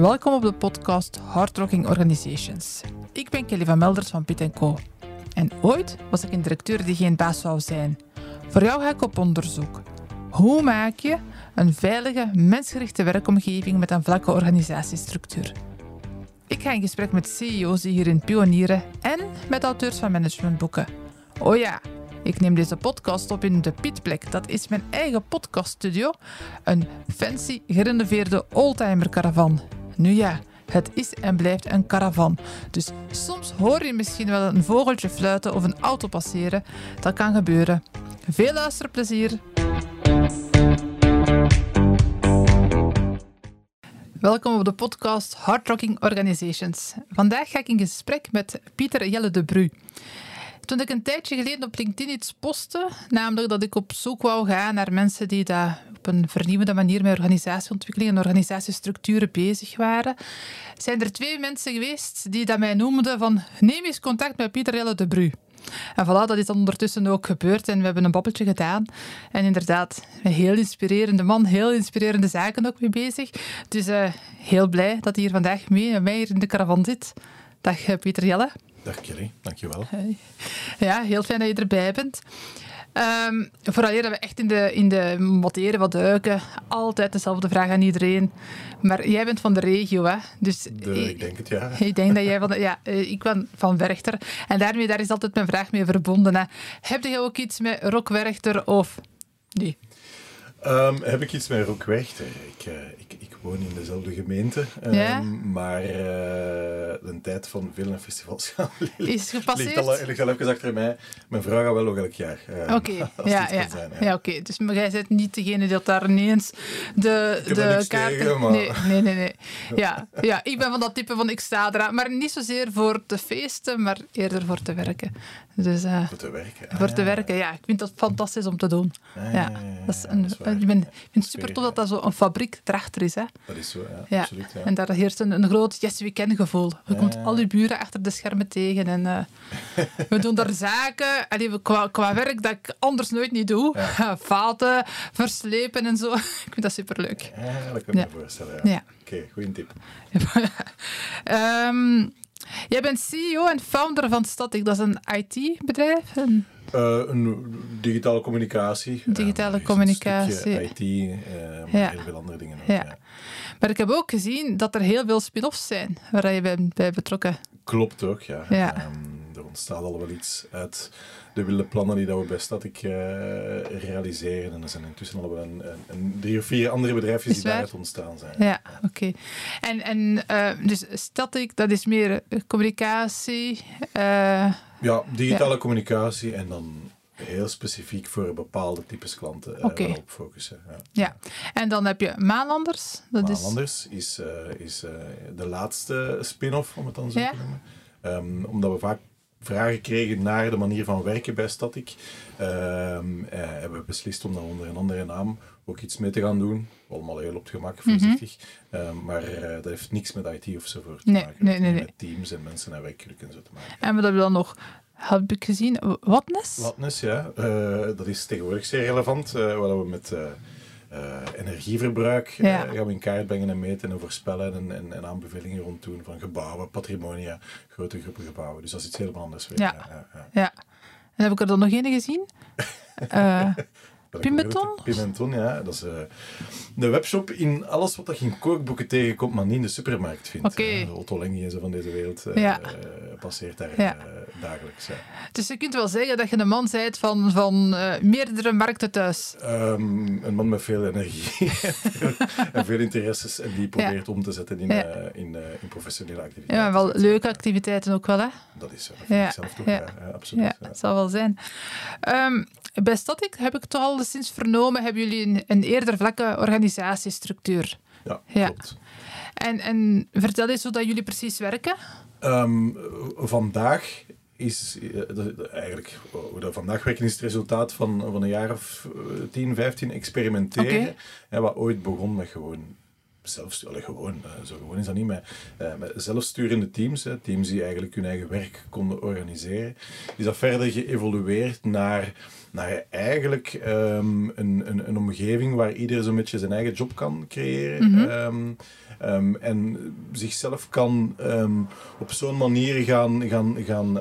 Welkom op de podcast Hardrocking Organizations. Ik ben Kelly van Melders van Piet Co. En ooit was ik een directeur die geen baas zou zijn. Voor jou ga ik op onderzoek. Hoe maak je een veilige, mensgerichte werkomgeving met een vlakke organisatiestructuur? Ik ga in gesprek met CEO's die hierin pionieren en met auteurs van managementboeken. Oh ja, ik neem deze podcast op in de Pietplek. Dat is mijn eigen podcaststudio. Een fancy, gerenoveerde oldtimer caravan. Nu ja, het is en blijft een caravan. Dus soms hoor je misschien wel een vogeltje fluiten of een auto passeren. Dat kan gebeuren. Veel luisterplezier. Welkom op de podcast Hard Rocking Organizations. Vandaag ga ik in gesprek met Pieter Jelle de Bru. Toen ik een tijdje geleden op LinkedIn iets postte, namelijk dat ik op zoek wou gaan naar mensen die daar op een vernieuwende manier met organisatieontwikkeling en organisatiestructuren bezig waren, zijn er twee mensen geweest die dat mij noemden van neem eens contact met Pieter Jelle de Bru. En voilà, dat is ondertussen ook gebeurd en we hebben een babbeltje gedaan. En inderdaad, een heel inspirerende man, heel inspirerende zaken ook mee bezig. Dus uh, heel blij dat hij hier vandaag mee, met mij hier in de caravan zit. Dag uh, Pieter Jelle. Dag Kelly, dankjewel. Hey. Ja, heel fijn dat je erbij bent. Um, vooral dat we echt in de, in de materie wat duiken, altijd dezelfde vraag aan iedereen. Maar jij bent van de regio, hè? Dus de, ik denk het, ja. Ik denk dat jij van... De, ja, eh, ik ben van Werchter. En daarmee daar is altijd mijn vraag mee verbonden. Hè. Heb je ook iets met Rock Werchter of... Nee. Um, heb ik iets met Rock Werchter? Ik, uh, ik, ik woon in dezelfde gemeente. Um, ja? Maar uh, de tijd van veel festivals gaan is gepasseerd. Ligt al, ligt al even achter mij. Mijn vrouw gaat wel nog elk jaar. Uh, oké, okay. ja, ja. ja. ja oké. Dus maar jij bent niet degene die daar ineens de, de kaarten... Tegen, maar... Nee, nee, nee. nee. Ja, ja, ik ben van dat type van ik sta eraan. Maar niet zozeer voor te feesten, maar eerder voor te werken. Dus, uh, voor te werken. Ah, voor te werken, ja. Ik vind dat fantastisch om te doen. Ah, ja, dat is een, dat is ik, ben, ik vind het super tof dat dat zo'n fabriek erachter is. Hè. Dat is zo, ja. ja. Absoluut, ja. En daar heerst een, een groot yes we can gevoel. Je komt al je buren achter de schermen tegen en uh, we doen daar zaken allee, qua, qua werk dat ik anders nooit niet doe. Vaten, verslepen en zo. ik vind dat superleuk. Ja, dat kan ik me voorstellen. Ja. Oké, okay, goede tip. um, Jij bent CEO en founder van Static. Dat is een IT-bedrijf? Een... Uh, een digitale communicatie. Digitale uh, communicatie. IT, uh, maar ja. heel veel andere dingen ook. Ja. ja. Maar ik heb ook gezien dat er heel veel spin-offs zijn waar je bent bij betrokken. Klopt ook, ja. ja. Um, er ontstaat al wel iets uit de wilde plannen die dat we bij Static realiseren. En er zijn intussen al wel een, een, een drie of vier andere bedrijfjes die daaruit ontstaan zijn. Ja, oké. En, en dus Static, dat is meer communicatie? Ja, digitale ja. communicatie en dan heel specifiek voor bepaalde types klanten okay. op focussen. Ja. ja. en dan heb je Maanlanders. Dat Maanlanders is, is, is de laatste spin-off, om het dan zo te noemen. Um, omdat we vaak vragen kregen naar de manier van werken bij Static, uh, hebben we beslist om dan onder een andere naam ook iets mee te gaan doen. Allemaal heel op het gemak, mhm. voorzichtig. Mm -hmm. uh, maar uh, dat heeft niks met IT of zo voor te nee, maken. Nee, nee, nee. Met teams en mensen en werkgeluk en zo te maken. En wat hebben we dan nog? Heb ik gezien? Watness? Watness, ja. dat is tegenwoordig zeer relevant. waar we met uh, energieverbruik uh, gaan we in kaart brengen en meten en voorspellen en, en, en, aanbevelingen rond doen van gebouwen, patrimonia, grote groepen gebouwen. Dus dat is iets helemaal anders. Weer. Ja. Ja. En heb ik er dan nog een gezien? uh, Pimenton? Pimenton, ja. Dat is uh, de webshop in alles wat dat je in kookboeken tegenkomt, maar niet in de supermarkt vindt. Okay. de Otto Lengi en zo van deze wereld uh, ja. uh, passeert daar dagelijks. Ja. Dus je kunt wel zeggen dat je een man bent van, van meerdere markten thuis. Um, een man met veel energie en veel interesses en die probeert om te zetten in, in, in, professionele activiteiten. Ja, wel leuke activiteiten ook wel, hè? Dat is zo. Dat vind ik zelf toch, ja. absoluut. Ja, dat zal wel zijn. Um, bij Static heb ik toch al sinds vernomen, hebben jullie een, een eerder vlakke organisatiestructuur. Ja, ja. klopt. En, en vertel eens hoe dat jullie precies werken. Um, vandaag is uh, eigenlijk, hoe dat vandaag werken, is het resultaat van, van een jaar of 10, 15 experimenteren. Okay. Hè, wat ooit begon met gewoon gewoon, zo gewoon is dat niet, met zelfsturende teams, teams die eigenlijk hun eigen werk konden organiseren, is dat verder geëvolueerd naar naar eigenlijk ehm, een, een, een, omgeving waar iedereen zo'n beetje zijn eigen job kan creëren. Mhm. Ehm, ehm, en zichzelf kan op zo'n manier gaan, gaan, gaan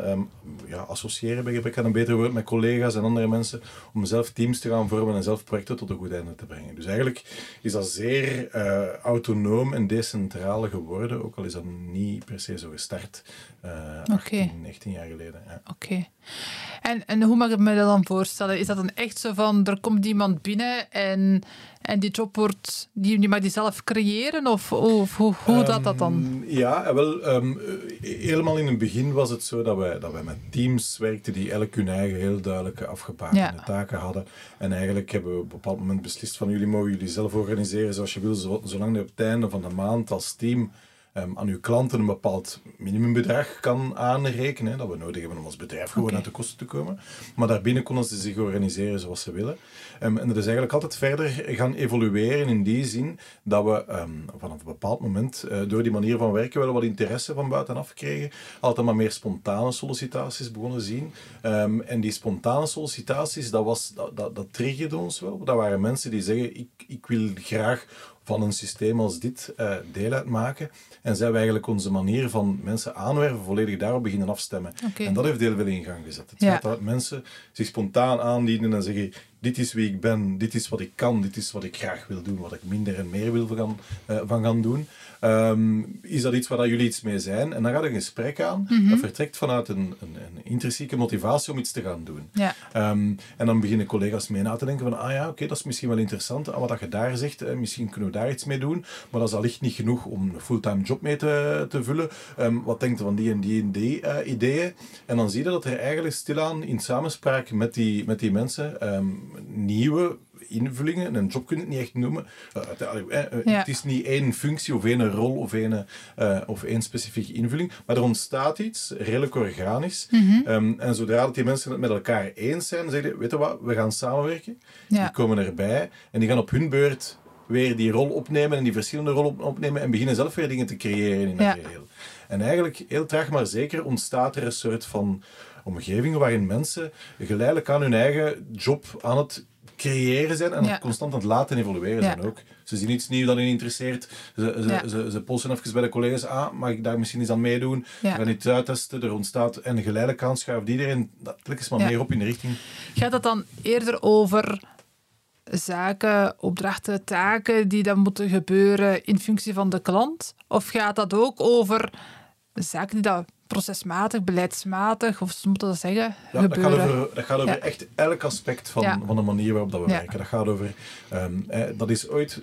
ja, associëren, bij gebrek aan een beter woord, met collega's en andere mensen, om zelf teams te gaan vormen en zelf projecten tot een goed einde te brengen. Dus eigenlijk is dat zeer uh, autonoom en decentraal geworden, ook al is dat niet per se zo gestart uh, 18, 19 jaar geleden. Ja. Oké. En, en hoe mag ik me dat dan voorstellen? Is dat dan echt zo van, er komt iemand binnen en, en die job wordt, die, die mag die zelf creëren? Of, of hoe, hoe dat dat dan? Ehm, ja, wel, um, helemaal in het begin was het zo dat wij, dat wij met teams werkten die elk hun eigen heel duidelijke afgebakende taken hadden. En eigenlijk hebben we op een bepaald moment beslist van, jullie mogen jullie zelf organiseren zoals je wil, zolang je op het einde van de maand als team um, aan uw klanten een bepaald minimumbedrag kan aanrekenen, dat we nodig hebben om als bedrijf gewoon uit de kosten te komen. Maar daarbinnen konden ze zich organiseren zoals ze willen. Um, en dat is eigenlijk altijd verder gaan evolueren in die zin dat we um, vanaf een bepaald moment uh, door die manier van werken wel wat interesse van buitenaf kregen. Altijd maar meer spontane sollicitaties begonnen zien. en die spontane sollicitaties, dat, was, dat, dat, dat triggerde ons wel. Dat waren mensen die zeggen, ik, ik wil graag van een systeem als dit uh, deel uitmaken. En zijn we eigenlijk onze manier van mensen aanwerven volledig daarop beginnen afstemmen. En dat heeft heel veel in gang gezet. Het feit dat mensen zich spontaan aandienen en zeggen dit is wie ik ben, dit is wat ik kan, dit is wat ik graag wil doen, wat ik minder en meer wil van, uh, van gaan doen. Ehm, is dat iets waar dat jullie iets mee zijn? En dan gaat een gesprek aan mhm. dat vertrekt vanuit een, een, een, intrinsieke motivatie om iets te gaan doen. Ja. Ehm, en dan beginnen collega's mee na te denken van, ah ja, oké, dat is misschien wel interessant. Ah, wat je daar zegt, eh, misschien kunnen we daar iets mee doen. Maar dat is allicht niet genoeg om een fulltime job mee te, te vullen. Um, wat denkt u van die en die en die uh, ideeën? En dan zie je dat er eigenlijk stilaan in samenspraak met die, met die mensen nieuwe invullingen. Een job kun je het niet echt noemen. Uh, Het is niet één functie of één rol of één, uh, of één specifieke invulling. Maar er ontstaat iets, redelijk organisch. Mm en zodra dat die mensen het met elkaar eens zijn, zeggen ze, weet je wat, we gaan samenwerken. Die komen erbij en die gaan op hun beurt weer die rol opnemen en die verschillende rollen opnemen en beginnen zelf weer dingen te creëren in een geheel. En eigenlijk, heel traag maar zeker, ontstaat er een soort van omgeving waarin mensen geleidelijk aan hun eigen job aan het creëren zijn en constant aan het laten evolueren zijn ook. Ze zien iets nieuws dat hen interesseert. Ze, ze, ze, ze posten even bij de collega's, ah, mag ik daar misschien eens aan meedoen? Ja. Gaan iets uittesten, er ontstaat en geleidelijk aan schuift iedereen dat eens maar meer op in de richting. Gaat dat dan eerder over zaken, opdrachten, taken die dan moeten gebeuren in functie van de klant? Of gaat dat ook over zaken die dat procesmatig, beleidsmatig, of ze moeten dat zeggen, ja, Dat gaat over, dat gaat over echt elk aspect van, van de manier waarop dat we werken. Dat gaat over... Um, dat is ooit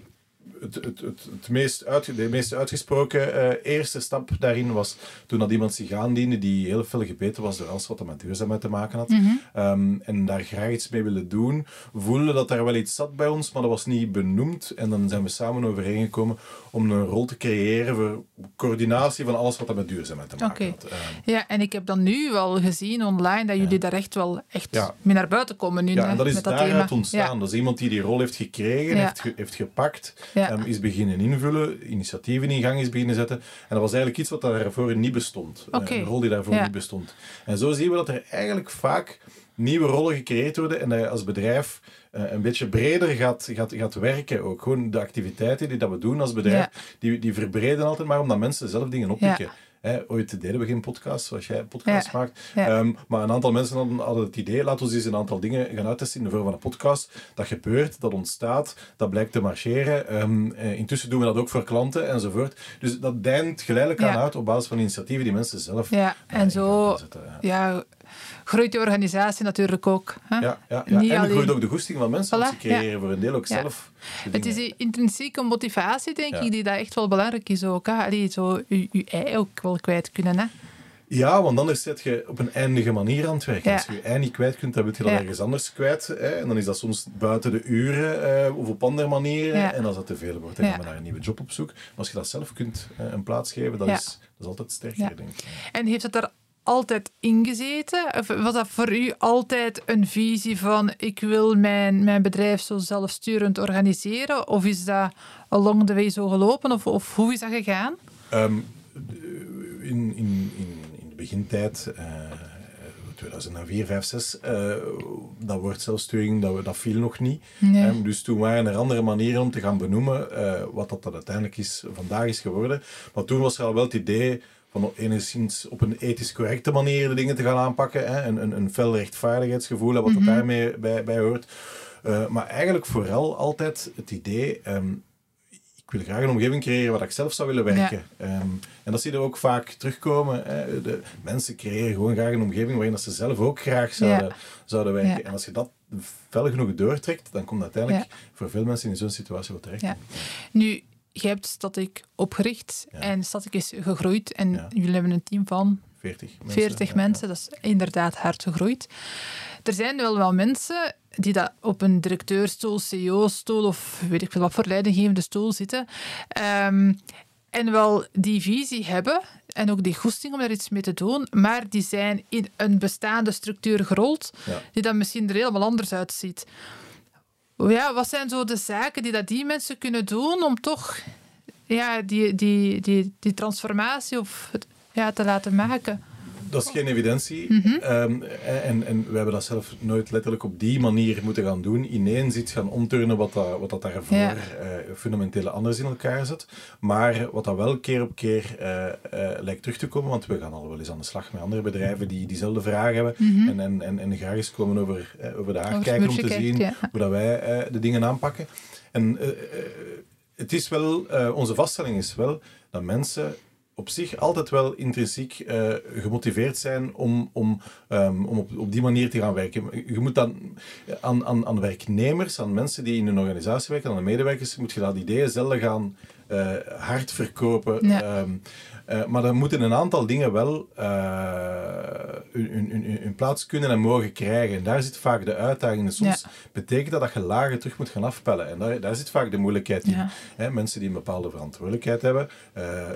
het, het, het, het meest uit, de meest uitgesproken uh, eerste stap daarin was toen dat iemand zich aandiende die heel veel gebeten was door alles wat er met duurzaamheid te maken had. Mhm. Ehm, en daar graag iets mee willen doen. Voelde dat daar wel iets zat bij ons, maar dat was niet benoemd. En dan zijn we samen overeengekomen om een rol te creëren voor coördinatie van alles wat er met duurzaamheid te maken had. Ehm, ja, en ik heb dan nu wel gezien online dat jullie daar echt wel echt mee naar buiten komen nu. Ja, en dat is daaruit ontstaan. Dat is iemand die die rol heeft gekregen, heeft, heeft gepakt um, is beginnen invullen, initiatieven in gang is beginnen zetten. En dat was eigenlijk iets wat daarvoor niet bestond. Eh, een rol die daarvoor niet bestond. En zo zien we dat er eigenlijk vaak nieuwe rollen gecreëerd worden en dat je als bedrijf een beetje breder gaat, gaat, gaat werken. Ook gewoon de activiteiten die dat we doen als bedrijf, die, die verbreden altijd maar omdat mensen zelf dingen oppikken. Hè, ooit deden we geen podcast, zoals jij een podcast maakt. Ehm, maar een aantal mensen hadden, hadden, het idee, laten we eens een aantal dingen gaan uittesten in de vorm van een podcast. Dat gebeurt, dat ontstaat, dat blijkt te marcheren. Um, intussen doen we dat ook voor klanten enzovoort. Dus dat deint geleidelijk aan uit op basis van initiatieven die mensen zelf Ja, en zo ja groeit de organisatie natuurlijk ook. Hè? Ja, ja, ja. en alleen... groeit ook de goesting van mensen, voilà, ze creëren voor een deel ook zelf. Het is die intrinsieke motivatie, denk ik, die daar echt wel belangrijk is ook. Hè? Allee, zo je, je ei ook wel kwijt kunnen. Hè? Ja, want anders zet je op een eindige manier aan het werken. Als je je ei niet kwijt kunt, dan wil je dat ergens anders kwijt. Hè? En dan is dat soms buiten de uren uh, of op andere manieren. En als dat te veel wordt, dan gaan we naar een nieuwe job op zoek. Maar als je dat zelf kunt uh, een plaats geven, dat, is, dat is altijd sterker, denk ik. En heeft het er altijd ingezeten? Of was dat voor u altijd een visie van ik wil mijn, mijn bedrijf zo zelfsturend organiseren? Of is dat along the way zo gelopen? Of, of hoe is dat gegaan? Ehm, in, in, in, in de begintijd, uh, 2004, 5, 6, uh, dat woord zelfsturing, dat, dat viel nog niet. Nee. Um, dus toen waren er andere manieren om te gaan benoemen uh, wat dat, dat uiteindelijk is, vandaag is geworden. Maar toen was er al wel het idee van enigszins op een ethisch correcte manier de dingen te gaan aanpakken. Hè? Een, een, een fel rechtvaardigheidsgevoel, wat mm -hmm. daarmee bij, bij hoort. Uh, maar eigenlijk vooral altijd het idee... Um, ik wil graag een omgeving creëren waar ik zelf zou willen werken. Ja. Um, en dat zie je ook vaak terugkomen. Hè. De mensen creëren gewoon graag een omgeving waarin ze zelf ook graag zouden, ja. zouden werken. Ja. En als je dat fel genoeg doortrekt, dan komt uiteindelijk voor veel mensen in zo'n situatie wel terecht. Nu, je hebt Static opgericht en Static is gegroeid. En jullie hebben een team van 40 mensen. 40 mensen, dat is inderdaad hard gegroeid. Er zijn wel wel mensen die dat op een directeurstoel, CEO-stoel of weet ik veel wat voor leidinggevende stoel zitten. Um, en wel die visie hebben en ook die goesting om daar iets mee te doen, maar die zijn in een bestaande structuur gerold, die dan misschien er helemaal anders uitziet. Ja, wat zijn zo de zaken die dat die mensen kunnen doen om toch ja, die, die, die, die transformatie of, ja, te laten maken? Dat is geen evidentie. Mm -hmm. um, en, en we hebben dat zelf nooit letterlijk op die manier moeten gaan doen. Ineens iets gaan omturnen wat dat, wat dat daarvoor ja. uh, fundamenteel anders in elkaar zit. Maar wat dat wel keer op keer uh, uh, lijkt terug te komen, want we gaan al wel eens aan de slag met andere bedrijven die diezelfde vraag hebben. Mm -hmm. en, en, en, en graag eens komen over, over de kijken om te kijkt, zien ja. hoe dat wij de dingen aanpakken. En het is wel, onze vaststelling is wel dat mensen op zich altijd wel intrinsiek uh, gemotiveerd zijn om, om, um, om op, op die manier te gaan werken. Je moet dan aan, aan, aan werknemers, aan mensen die in een organisatie werken, aan de medewerkers, moet je dat idee zelf gaan uh, hard verkopen. Ja. Um, uh, maar dan moeten een aantal dingen wel hun, hun, hun, plaats kunnen en mogen krijgen. En daar zit vaak de uitdaging. Soms ja. betekent dat dat je lagen terug moet gaan afpellen. En daar, daar zit vaak de moeilijkheid in. Mensen die een bepaalde verantwoordelijkheid hebben,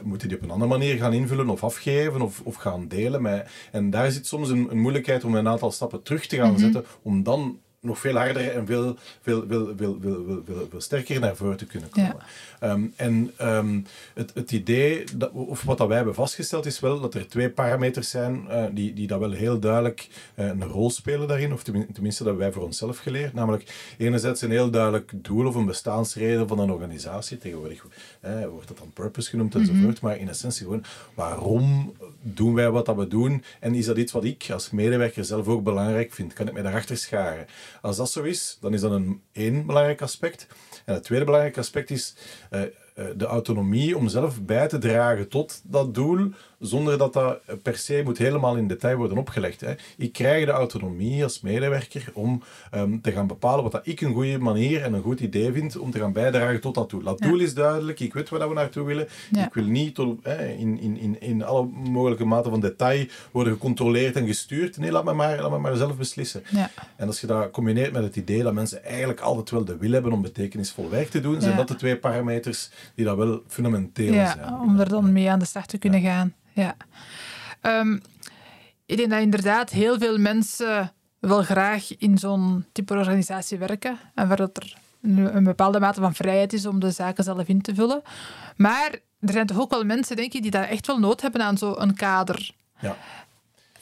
moeten die op een andere manier gaan invullen of afgeven of, of gaan delen. Met, en daar zit soms een, een, moeilijkheid om een aantal stappen terug te gaan mm -hmm. zetten, om dan nog veel harder en veel, veel, veel, veel, veel, veel, veel sterker naar voren te kunnen komen. Ja. Um, en um, het, het idee, dat, of wat dat wij hebben vastgesteld, is wel dat er twee parameters zijn uh, die, die dat wel heel duidelijk uh, een rol spelen daarin, of tenminste dat wij voor onszelf geleerd. Namelijk, enerzijds een heel duidelijk doel of een bestaansreden van een organisatie. Tegenwoordig eh, wordt dat dan purpose genoemd enzovoort, mm -hmm. maar in essentie gewoon, waarom doen wij wat dat we doen? En is dat iets wat ik als medewerker zelf ook belangrijk vind? Kan ik mij daarachter scharen? Als dat zo is, dan is dat een één belangrijk aspect. En het tweede belangrijk aspect is uh, de autonomie om zelf bij te dragen tot dat doel, zonder dat dat per se moet helemaal in detail worden opgelegd. Hè. Ik krijg de autonomie als medewerker om um, te gaan bepalen wat dat ik een goede manier en een goed idee vind om te gaan bijdragen tot dat doel. Dat ja. doel is duidelijk, ik weet waar we naartoe willen. Ja. Ik wil niet tot, eh, in, in, in, in alle mogelijke mate van detail worden gecontroleerd en gestuurd. Nee, laat me maar, laat me maar zelf beslissen. Ja. En als je dat combineert met het idee dat mensen eigenlijk altijd wel de wil hebben om betekenisvol werk te doen, zijn dat de twee parameters die dat wel fundamenteel zijn. Om er dan mee aan de slag te kunnen gaan. Ja. Um, ik denk dat inderdaad heel veel mensen wel graag in zo'n type organisatie werken. En waar dat er een bepaalde mate van vrijheid is om de zaken zelf in te vullen. Maar er zijn toch ook wel mensen, denk ik, die daar echt wel nood hebben aan zo'n kader. Ja.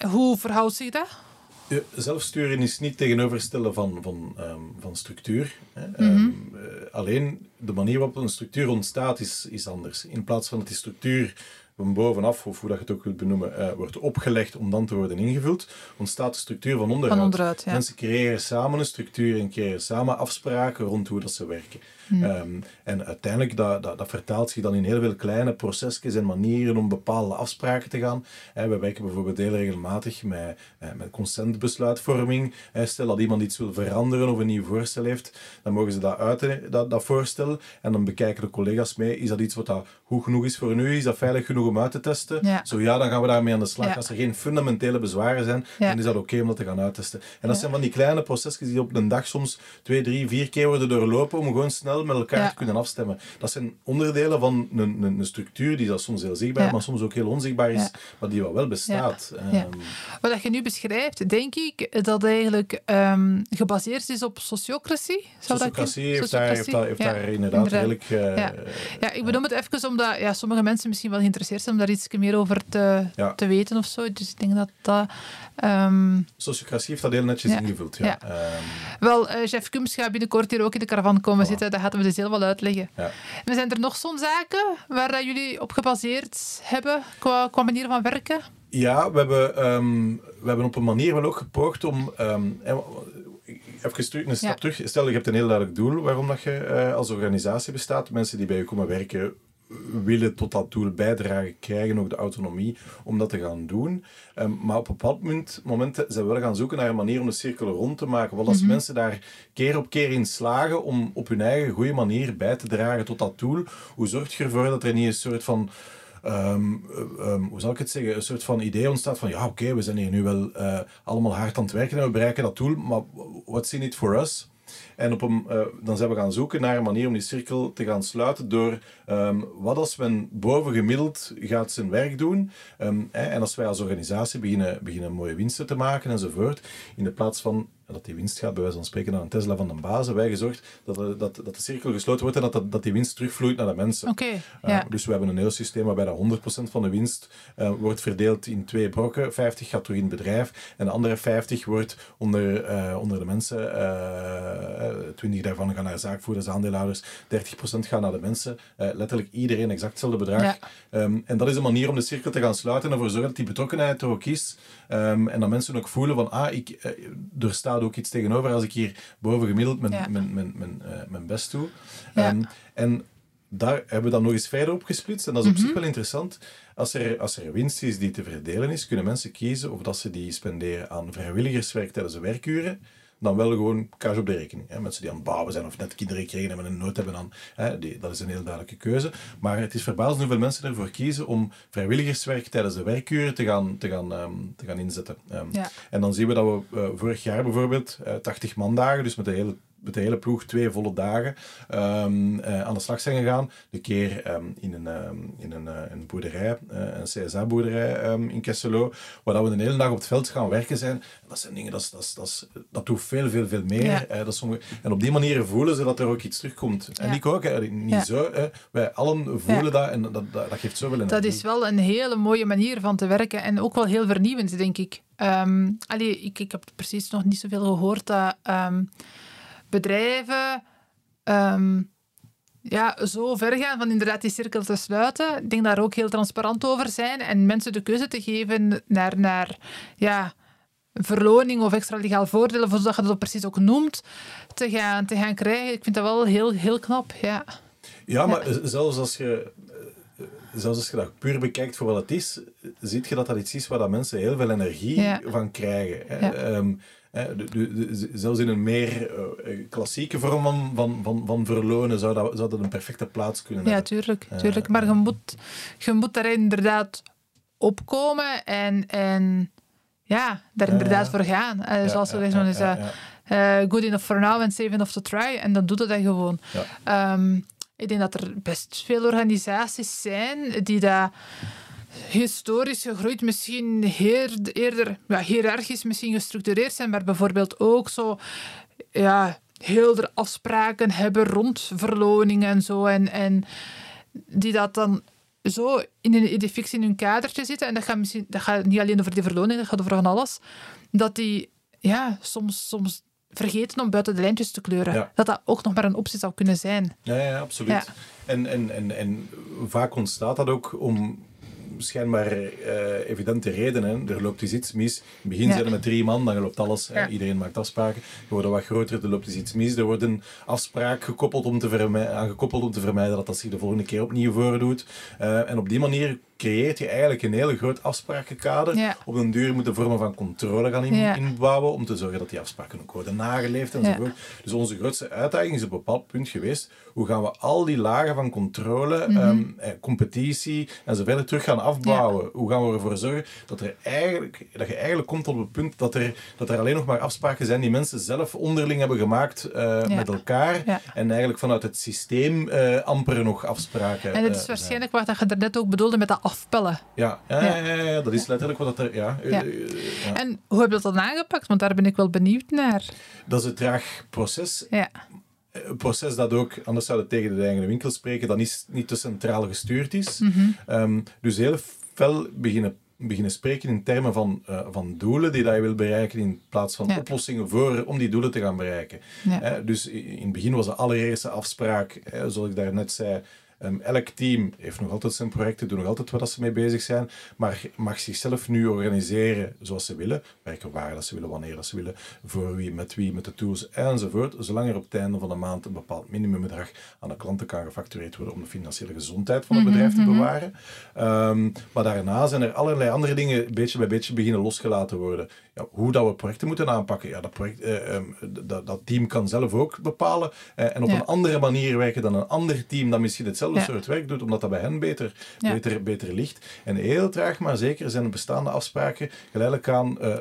Hoe verhoudt zich dat? Zelfsturing is niet tegenoverstellen van, van, um, van structuur. Hè. Mm -hmm. um, uh, alleen de manier waarop een structuur ontstaat is, is anders. In plaats van dat die structuur van bovenaf, of hoe dat je het ook wilt benoemen, uh, wordt opgelegd om dan te worden ingevuld, ontstaat de structuur van onderuit. Van onderuit ja. Mensen creëren samen een structuur en creëren samen afspraken rond hoe dat ze werken. Hmm. Um, en uiteindelijk, dat, dat, dat, vertaalt zich dan in heel veel kleine procesjes en manieren om bepaalde afspraken te gaan. Eh, we werken bijvoorbeeld heel regelmatig met, eh, met consentbesluitvorming. Eh, stel dat iemand iets wil veranderen of een nieuw voorstel heeft, dan mogen ze dat uiten, dat, dat voorstel. En dan bekijken de collega's mee, is dat iets wat dat goed genoeg is voor u? Is dat veilig genoeg genoeg om uit te testen? Zo ja, dan gaan we daarmee aan de slag. Als er geen fundamentele bezwaren zijn, dan is dat oké om dat te gaan uittesten. En dat zijn van die kleine procesjes die op een dag soms twee, drie, vier keer worden doorlopen om gewoon snel met elkaar te kunnen afstemmen. Dat zijn onderdelen van een, een, een structuur die dat soms heel zichtbaar, maar soms ook heel onzichtbaar is, maar die wel bestaat. Um, Wat je nu beschrijft, denk ik dat eigenlijk um, gebaseerd is op sociocratie. Sociocratie heeft, daar, heeft, daar, heeft daar inderdaad, redelijk... Uh, ja. ik bedoel het even omdat ja, sommige mensen misschien wel geïnteresseerd zijn om daar iets meer over te, te weten of zo. Dus ik denk dat dat... Um, Sociocratie heeft dat heel netjes ingevuld, ja. Um, wel, uh, Jeff Kums gaat binnenkort hier ook in de caravan komen zitten. Gaan we dus heel wel uitleggen. Ja. En zijn er nog zo'n zaken waar jullie op gebaseerd hebben qua, qua manier van werken? Ja, we hebben, um, we hebben op een manier wel ook gepoogd om... Um, even een stap terug. Stel, je hebt een heel duidelijk doel waarom dat je uh, als organisatie bestaat. Mensen die bij je komen werken willen tot dat doel bijdragen, krijgen ook de autonomie om dat te gaan doen. Um, maar op een bepaald moment, moment zijn we wel gaan zoeken naar een manier om de cirkel rond te maken. Wel als mhm. mensen daar keer op keer in slagen om op hun eigen goede manier bij te dragen tot dat doel, hoe zorg je ervoor dat er niet een soort van Um, um, hoe zal ik het zeggen, een soort van idee ontstaat van ja, oké, we zijn hier nu wel uh, allemaal hard aan het werken en we bereiken dat doel, maar what's in it for us? En op uh, dan zijn we gaan zoeken naar een manier om die cirkel te gaan sluiten door um, wat als men bovengemiddeld gaat zijn werk doen hè, en als wij als organisatie beginnen, beginnen mooie winsten te maken enzovoort, in de plaats van dat die winst gaat, bij wijze van spreken, naar een Tesla van de baas, wij gezorgd dat, de, dat, dat de cirkel gesloten wordt en dat, dat, die winst terugvloeit naar de mensen. Okay, uh, dus we hebben een heel systeem waarbij dat 100% van de winst uh, wordt verdeeld in twee brokken. 50 gaat terug in het bedrijf en de andere 50 wordt onder, uh, onder de mensen. 20 daarvan gaan naar zaakvoerders, aandeelhouders, 30% gaan naar de mensen. letterlijk iedereen exact hetzelfde bedrag. Ja. Um, en dat is een manier om de cirkel te gaan sluiten en ervoor zorgen dat die betrokkenheid er ook is. Um, en dat mensen ook voelen van, ah, ik, er staat ook iets tegenover als ik hier boven gemiddeld mijn, mijn, mijn, mijn, uh, mijn best doe. Um, en daar hebben we dan nog eens verder op gesplitst. En dat is op zich mhm. wel interessant. Als er, als er winst is die te verdelen is, kunnen mensen kiezen of dat ze die spenderen aan vrijwilligerswerk tijdens de werkuren dan wel gewoon cash op de rekening. Hè. Mensen die aan het bouwen zijn of net kinderen gekregen hebben en een nood hebben aan, hè, die, dat is een heel duidelijke keuze. Maar het is verbazend hoeveel mensen ervoor kiezen om vrijwilligerswerk tijdens de werkuren te gaan, te gaan, um, te gaan inzetten. Um, ja. En dan zien we dat we uh, vorig jaar bijvoorbeeld uh, 80 mandagen, dus met de hele met de hele ploeg twee volle dagen um, uh, aan de slag zijn gegaan. De keer um, in, een, um, in een, uh, een boerderij, uh, een CSA-boerderij in Kesselo, waar we een hele dag op het veld gaan werken zijn. Dat zijn dingen, dat, dat, dat, dat doet veel, veel, veel meer. Ja. dat sommige, en op die manier voelen ze dat er ook iets terugkomt. Ja. En ik ook, hè, niet ja. zo. Hè. Wij allen voelen dat en dat, dat, dat geeft zoveel energie. Dat is wel een hele mooie manier van te werken en ook wel heel vernieuwend, denk ik. Um, allee, ik, ik heb precies nog niet zoveel gehoord dat... Um, bedrijven um, ja, zo ver gaan van inderdaad die cirkel te sluiten. Ik denk daar ook heel transparant over zijn en mensen de keuze te geven naar, naar ja, verloning of extra legaal voordelen, zoals je dat precies ook noemt, te gaan, te gaan krijgen. Ik vind dat wel heel, heel knap. Ja, ja maar zelfs als je zelfs als je dat puur bekijkt voor wat het is, zie je dat dat iets is waar dat mensen heel veel energie van krijgen. Ja. Ehm, zelfs in een meer uh, klassieke vorm van, van, van, van verlonen zou dat, zou dat een perfecte plaats kunnen ja, hebben. Ja, tuurlijk. tuurlijk. maar je moet, je moet daar inderdaad opkomen en, en ja, daar inderdaad voor gaan. Zoals is uh, good enough for now and safe enough to try. En dan doet het dan gewoon. Um, ik denk dat er best veel organisaties zijn die dat historisch gegroeid misschien heer, eerder ja, hiërarchisch misschien gestructureerd zijn, maar bijvoorbeeld ook zo ja, heel er afspraken hebben rond verloningen en zo. En, en die dat dan zo in een fix in hun kadertje zitten. En dat gaat, misschien, dat gaat niet alleen over die verloning, dat gaat over van alles. Dat die ja, soms, soms vergeten om buiten de lijntjes te kleuren. Dat dat ook nog maar een optie zou kunnen zijn. Ja, ja absoluut. Ja. En, en, en, en vaak ontstaat dat ook om schijnbaar uh, evidente redenen. Er loopt dus iets mis. In het begin zijn er met drie man, dan loopt alles. Iedereen maakt afspraken. Er worden wat groter, er loopt dus iets mis. Er wordt een afspraak gekoppeld om te vermijden, aangekoppeld om te vermijden dat dat zich de volgende keer opnieuw voordoet. Uh, en op die manier creëert je eigenlijk een hele groot afsprakenkader. Ja. Op een duur moet een vormen van controle gaan in, Ja. inbouwen om te zorgen dat die afspraken ook worden nageleefd enzovoort. Dus onze grootste uitdaging is op een bepaald punt geweest, hoe gaan we al die lagen van controle, Mhm. ehm, eh, competitie en zo verder terug gaan afbouwen? Hoe gaan we ervoor zorgen dat, er eigenlijk, dat je eigenlijk komt op het punt dat er, dat er alleen nog maar afspraken zijn die mensen zelf onderling hebben gemaakt eh, met elkaar en eigenlijk vanuit het systeem eh, amper nog afspraken En dat is waarschijnlijk wat je net ook bedoelde met dat afpellen. Ja, ja, Ja. ja. ja, dat is letterlijk wat dat er... Ja, eh, eh, ja. En hoe heb je dat dan aangepakt? Want daar ben ik wel benieuwd naar. Dat is een traag proces. Ja, Een proces dat ook, anders zou het tegen de eigen winkel spreken, dat niet, niet te centraal gestuurd is. Mhm. Ehm, dus heel fel beginnen, beginnen spreken in termen van, eh, van doelen die dat je wil bereiken, in plaats van Ja. oplossingen voor, om die doelen te gaan bereiken. Ja. Eh, dus in het begin was de allereerste afspraak, eh, zoals ik daarnet zei, ehm, elk team heeft nog altijd zijn projecten, doet nog altijd wat ze mee bezig zijn, maar mag zichzelf nu organiseren zoals ze willen, werken waar dat ze willen, wanneer dat ze willen, voor wie, met wie, met de tools enzovoort, zolang er op het einde van de maand een bepaald minimumbedrag aan de klanten kan gefactureerd worden om de financiële gezondheid van het bedrijf te bewaren. Ehm, maar daarna zijn er allerlei andere dingen beetje bij beetje beginnen losgelaten worden. Ja, hoe dat we projecten moeten aanpakken, ja, dat, project, eh, ehm, dat, dat team kan zelf ook bepalen eh, en op Ja. een andere manier werken dan een ander team dat misschien hetzelfde Ja. soort werk doet, omdat dat bij hen beter, beter, beter ligt. En heel traag, maar zeker zijn de bestaande afspraken geleidelijk aan eh,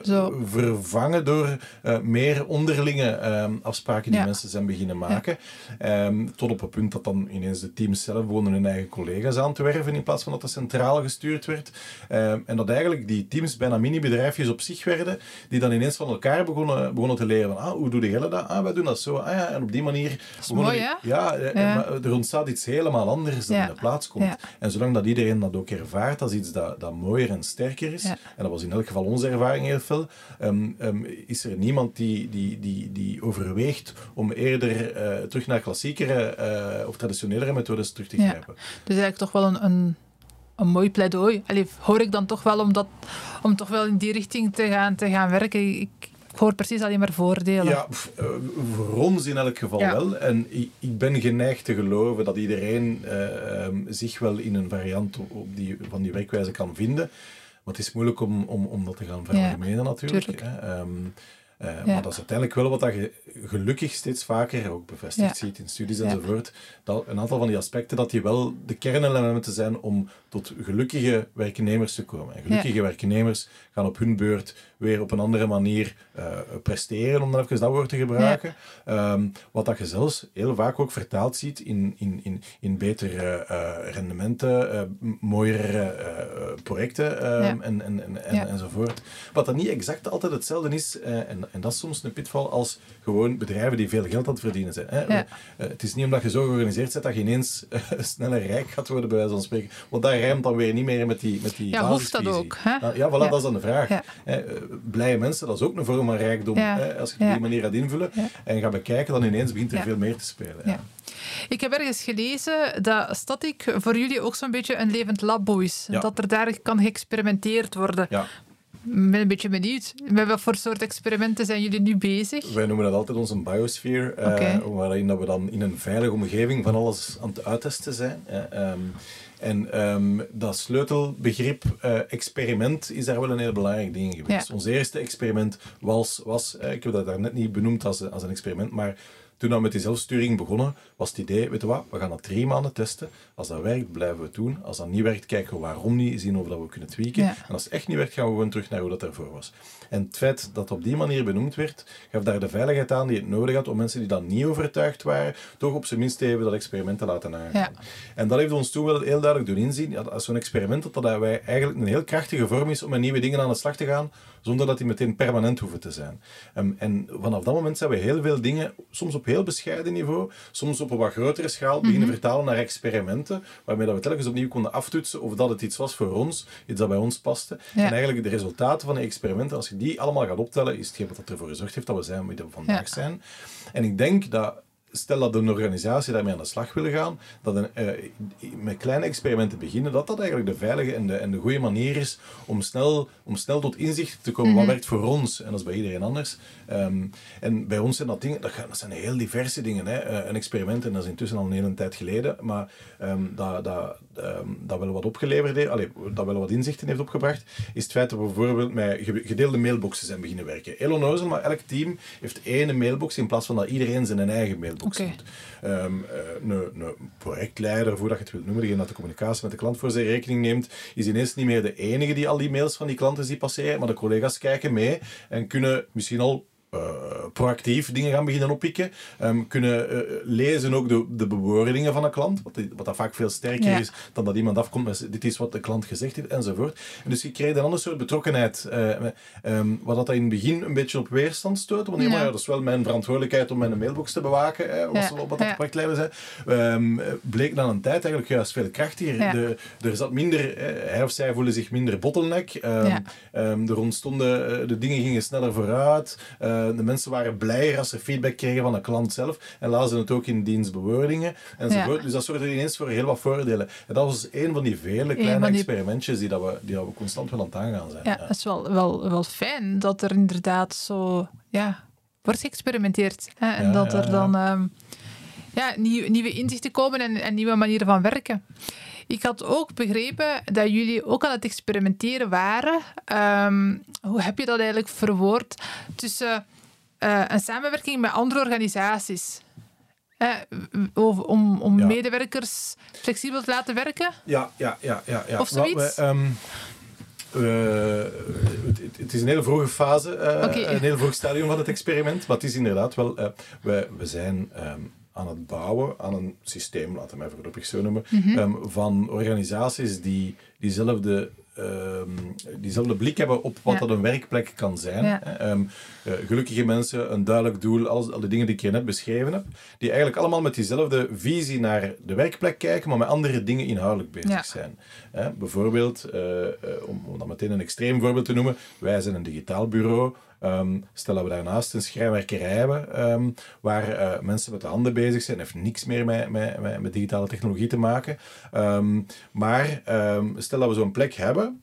vervangen door eh, meer onderlinge ehm, afspraken die mensen zijn beginnen maken. Ehm, tot op het punt dat dan ineens de teams zelf wonen hun eigen collega's aan te werven in plaats van dat dat centraal gestuurd werd. Ehm, en dat eigenlijk die teams bijna mini-bedrijfjes op zich werden, die dan ineens van elkaar begonnen, begonnen te leren van, ah, hoe doe jij dat? Ah, wij doen dat zo. Ah ja, en op die manier... mooi, die-? Ja, eh, Ja. er ontstaat iets helemaal anders dan Ja. in de plaats komt. En zolang dat iedereen dat ook ervaart als iets dat, dat mooier en sterker is, en dat was in elk geval onze ervaring heel veel, ehm, ehm, is er niemand die, die, die, die overweegt om eerder eh, terug naar klassiekere eh, of traditionelere methodes terug te grijpen. dus eigenlijk toch wel een, een, een mooi pleidooi. Allee, hoor ik dan toch wel om, dat, om toch wel in die richting te gaan, te gaan werken. Ik, ik hoor precies alleen maar voordelen. Ja, eh, voor ons in elk geval Ja. wel. En ik, ben geneigd te geloven dat iedereen eh, ehm, zich wel in een variant op, die, van die werkwijze kan vinden. Maar het is moeilijk om, om, om dat te gaan veralgemenen natuurlijk. Hè. Ehm, eh, Ja. Maar dat is uiteindelijk wel wat dat je gelukkig steeds vaker ook bevestigd Ja. ziet in studies enzovoort. Dat een aantal van die aspecten dat die wel de kernelementen zijn om tot gelukkige werknemers te komen. En gelukkige werknemers gaan op hun beurt weer op een andere manier eh, presteren, om dan even dat woord te gebruiken. Ehm, wat dat je zelfs heel vaak ook vertaald ziet in, in, in, in betere eh, rendementen, eh, mooiere eh, projecten ehm, Ja. en, en, en, en, enzovoort. Wat dat niet exact altijd hetzelfde is, eh, en, en dat is soms een pitval als gewoon bedrijven die veel geld aan het verdienen zijn. Hè. Eh, het is niet omdat je zo georganiseerd bent dat je ineens eh, sneller rijk gaat worden, bij wijze van spreken. Want dat rijmt dan weer niet meer met die, met die Ja, hoeft dat ook, hè? Ah, Ja, voilà, Ja. dat is dan de vraag. Ja. Blije mensen, dat is ook een vorm van rijkdom. Ja. Hè, als je het op die manier gaat invullen en gaat bekijken, dan ineens begint er veel meer te spelen. Ja. Ik heb ergens gelezen dat Static voor jullie ook zo'n beetje een levend labo is. Dat er daar kan geëxperimenteerd worden. Ik ben een beetje benieuwd. Met wat voor soort experimenten zijn jullie nu bezig? Wij noemen dat altijd onze biosfeer, eh, waarin dat we dan in een veilige omgeving van alles aan het uittesten zijn. hè. Ehm, en ehm, dat sleutelbegrip eh, experiment is daar wel een heel belangrijk ding in geweest. Ja. Ons eerste experiment was, was eh, ik heb dat daar net niet benoemd als, als een experiment, maar toen we met die zelfsturing begonnen, was het idee, weet je wat, we gaan dat drie maanden testen. Als dat werkt, blijven we het doen. Als dat niet werkt, kijken we waarom niet, zien of dat we kunnen tweaken. Ja. En als het echt niet werkt, gaan we gewoon terug naar hoe dat ervoor was. En het feit dat op die manier benoemd werd, gaf daar de veiligheid aan die het nodig had om mensen die dan niet overtuigd waren, toch op zijn minst even dat experiment te laten aangaan. Ja. En dat heeft ons toen wel heel duidelijk doen inzien, als zo'n experiment, dat dat wij eigenlijk een heel krachtige vorm is om met nieuwe dingen aan de slag te gaan, zonder dat die meteen permanent hoeven te zijn. Ehm, en vanaf dat moment zijn we heel veel dingen, soms op heel bescheiden niveau, soms op een wat grotere schaal, beginnen vertalen naar experimenten, waarmee dat we telkens opnieuw konden aftoetsen of dat het iets was voor ons, iets dat bij ons paste. Ja. En eigenlijk de resultaten van die experimenten, als je die allemaal gaat optellen, is hetgeen wat ervoor gezorgd heeft dat we zijn wie we vandaag Ja. zijn. En ik denk dat stel dat een organisatie daarmee aan de slag wil gaan, dat een, uh, met kleine experimenten beginnen, dat dat eigenlijk de veilige en de, en de goede manier is om snel, om snel tot inzicht te komen. Wat mhm. werkt voor ons? En dat is bij iedereen anders. Um, en bij ons zijn dat dingen, dat, dat zijn heel diverse dingen. Hè. Uh, een experiment, en dat is intussen al een hele tijd geleden, maar um, dat, dat, um, dat wel wat opgeleverd heeft, allee, dat wel wat inzichten heeft opgebracht, is het feit dat we bijvoorbeeld met gedeelde mailboxen zijn beginnen werken. Heel onnozel, maar elk team heeft één mailbox in plaats van dat iedereen zijn eigen mailbox okay. Um, een, een, projectleider, voordat je het wilt noemen, degene dat de communicatie met de klant voor zijn rekening neemt, is ineens niet meer de enige die al die mails van die klanten ziet passeren, maar de collega's kijken mee en kunnen misschien al proactief dingen gaan beginnen oppikken. Um, kunnen uh, lezen ook de, de bewoordingen van een klant, wat, wat dat vaak veel sterker is dan dat iemand afkomt met dit is wat de klant gezegd heeft enzovoort. En dus je krijgt een ander soort betrokkenheid, uh, um, wat dat in het begin een beetje op weerstand stoot, want ja. Maar, ja, dat is wel mijn verantwoordelijkheid om mijn mailbox te bewaken, hè, wat, ja. wat dat projectleider zei. Um, bleek na een tijd eigenlijk juist veel krachtiger. De, er zat minder, hij of zij voelde zich minder bottleneck, er ontstonden, de dingen gingen sneller vooruit, de mensen waren blijer als ze feedback kregen van de klant zelf en lazen het ook in dienstbewoordingen enzovoort. Ja. Dus dat zorgde ineens voor heel wat voordelen. En dat was een van die vele kleine experimentjes die, dat we, die dat we constant wel aan het aangaan zijn. Ja, het is wel, wel, wel fijn dat er inderdaad zo ja, wordt geëxperimenteerd. Hè? En dat er dan um, ja, nieuw, nieuwe inzichten komen en, en nieuwe manieren van werken. Ik had ook begrepen dat jullie ook aan het experimenteren waren. Um, hoe heb je dat eigenlijk verwoord? Tussen uh, een samenwerking met andere organisaties. Uh, om om medewerkers flexibel te laten werken? Ja, ja, ja. ja, ja. Of zoiets? Um, het, het, is een hele vroege fase, uh, een heel vroeg stadium van het experiment. Maar het is inderdaad wel... we, we zijn um, aan het bouwen aan een systeem, laten we het voorlopig zo noemen, mm -hmm. um, van organisaties die diezelfde um, diezelfde blik hebben op wat dat een werkplek kan zijn. Ja. Um, uh, gelukkige mensen, een duidelijk doel, al, al de dingen die ik je net beschreven heb, die eigenlijk allemaal met diezelfde visie naar de werkplek kijken, maar met andere dingen inhoudelijk bezig ja. zijn. Uh, bijvoorbeeld, uh, om, om dan meteen een extreem voorbeeld te noemen, wij zijn een digitaal bureau. Um, stel dat we daarnaast een schrijnwerkerij hebben, um, waar uh, mensen met de handen bezig zijn, heeft niks meer met, met, met, digitale technologie te maken. Um, maar stel dat we zo'n plek hebben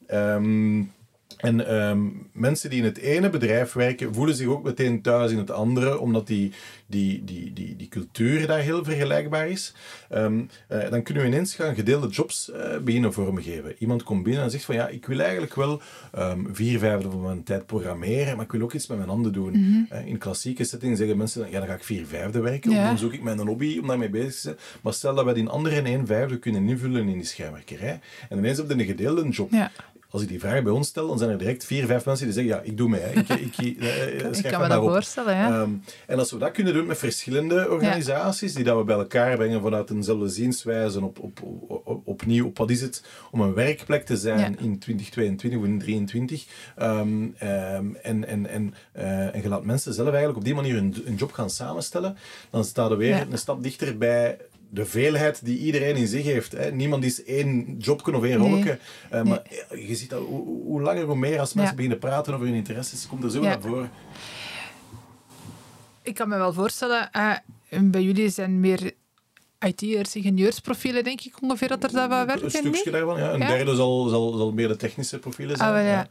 en um, mensen die in het ene bedrijf werken, voelen zich ook meteen thuis in het andere, omdat die, die, die, die, die cultuur daar heel vergelijkbaar is. Um, uh, dan kunnen we ineens gaan gedeelde jobs uh, beginnen vormgeven. Iemand komt binnen en zegt van ja, ik wil eigenlijk wel um, vier vijfde van mijn tijd programmeren, maar ik wil ook iets met mijn handen doen. Mm -hmm. uh, in klassieke settings zeggen mensen, ja, dan ga ik vier vijfde werken, ja. dan zoek ik mijn hobby om daarmee bezig te zijn. Maar stel dat wij die andere in één vijfde kunnen invullen in die schermwerkerij, en ineens heb je een gedeelde job. Ja als ik die vraag bij ons stel, dan zijn er direct vier, vijf mensen die zeggen, ja, ik doe mee. Ik, ik, ik, uh, ik kan me dat voorstellen, ja. Um, en als we dat kunnen doen met verschillende organisaties, die dat we bij elkaar brengen vanuit eenzelfde zienswijze, op, op, op, opnieuw, op wat is het om een werkplek te zijn ja. in 2022 of in 2023. Um, um, en, en, en, uh, en je laat mensen zelf eigenlijk op die manier een job gaan samenstellen, dan staan we weer een stap dichter bij de veelheid die iedereen in zich heeft. Hè. Niemand is één jobje of één nee. rolletje. Uh, maar je ziet dat hoe, hoe, langer hoe meer als mensen ja. beginnen praten over hun interesses, komt er zo ja. naar voren. Ik kan me wel voorstellen, uh, bij jullie zijn meer IT'ers, ingenieursprofielen, denk ik ongeveer dat er daar wat werken. Een stukje daarvan, ja. Een derde zal, zal, zal meer de technische profielen zijn. Ah, ja.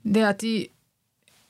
Denk dat die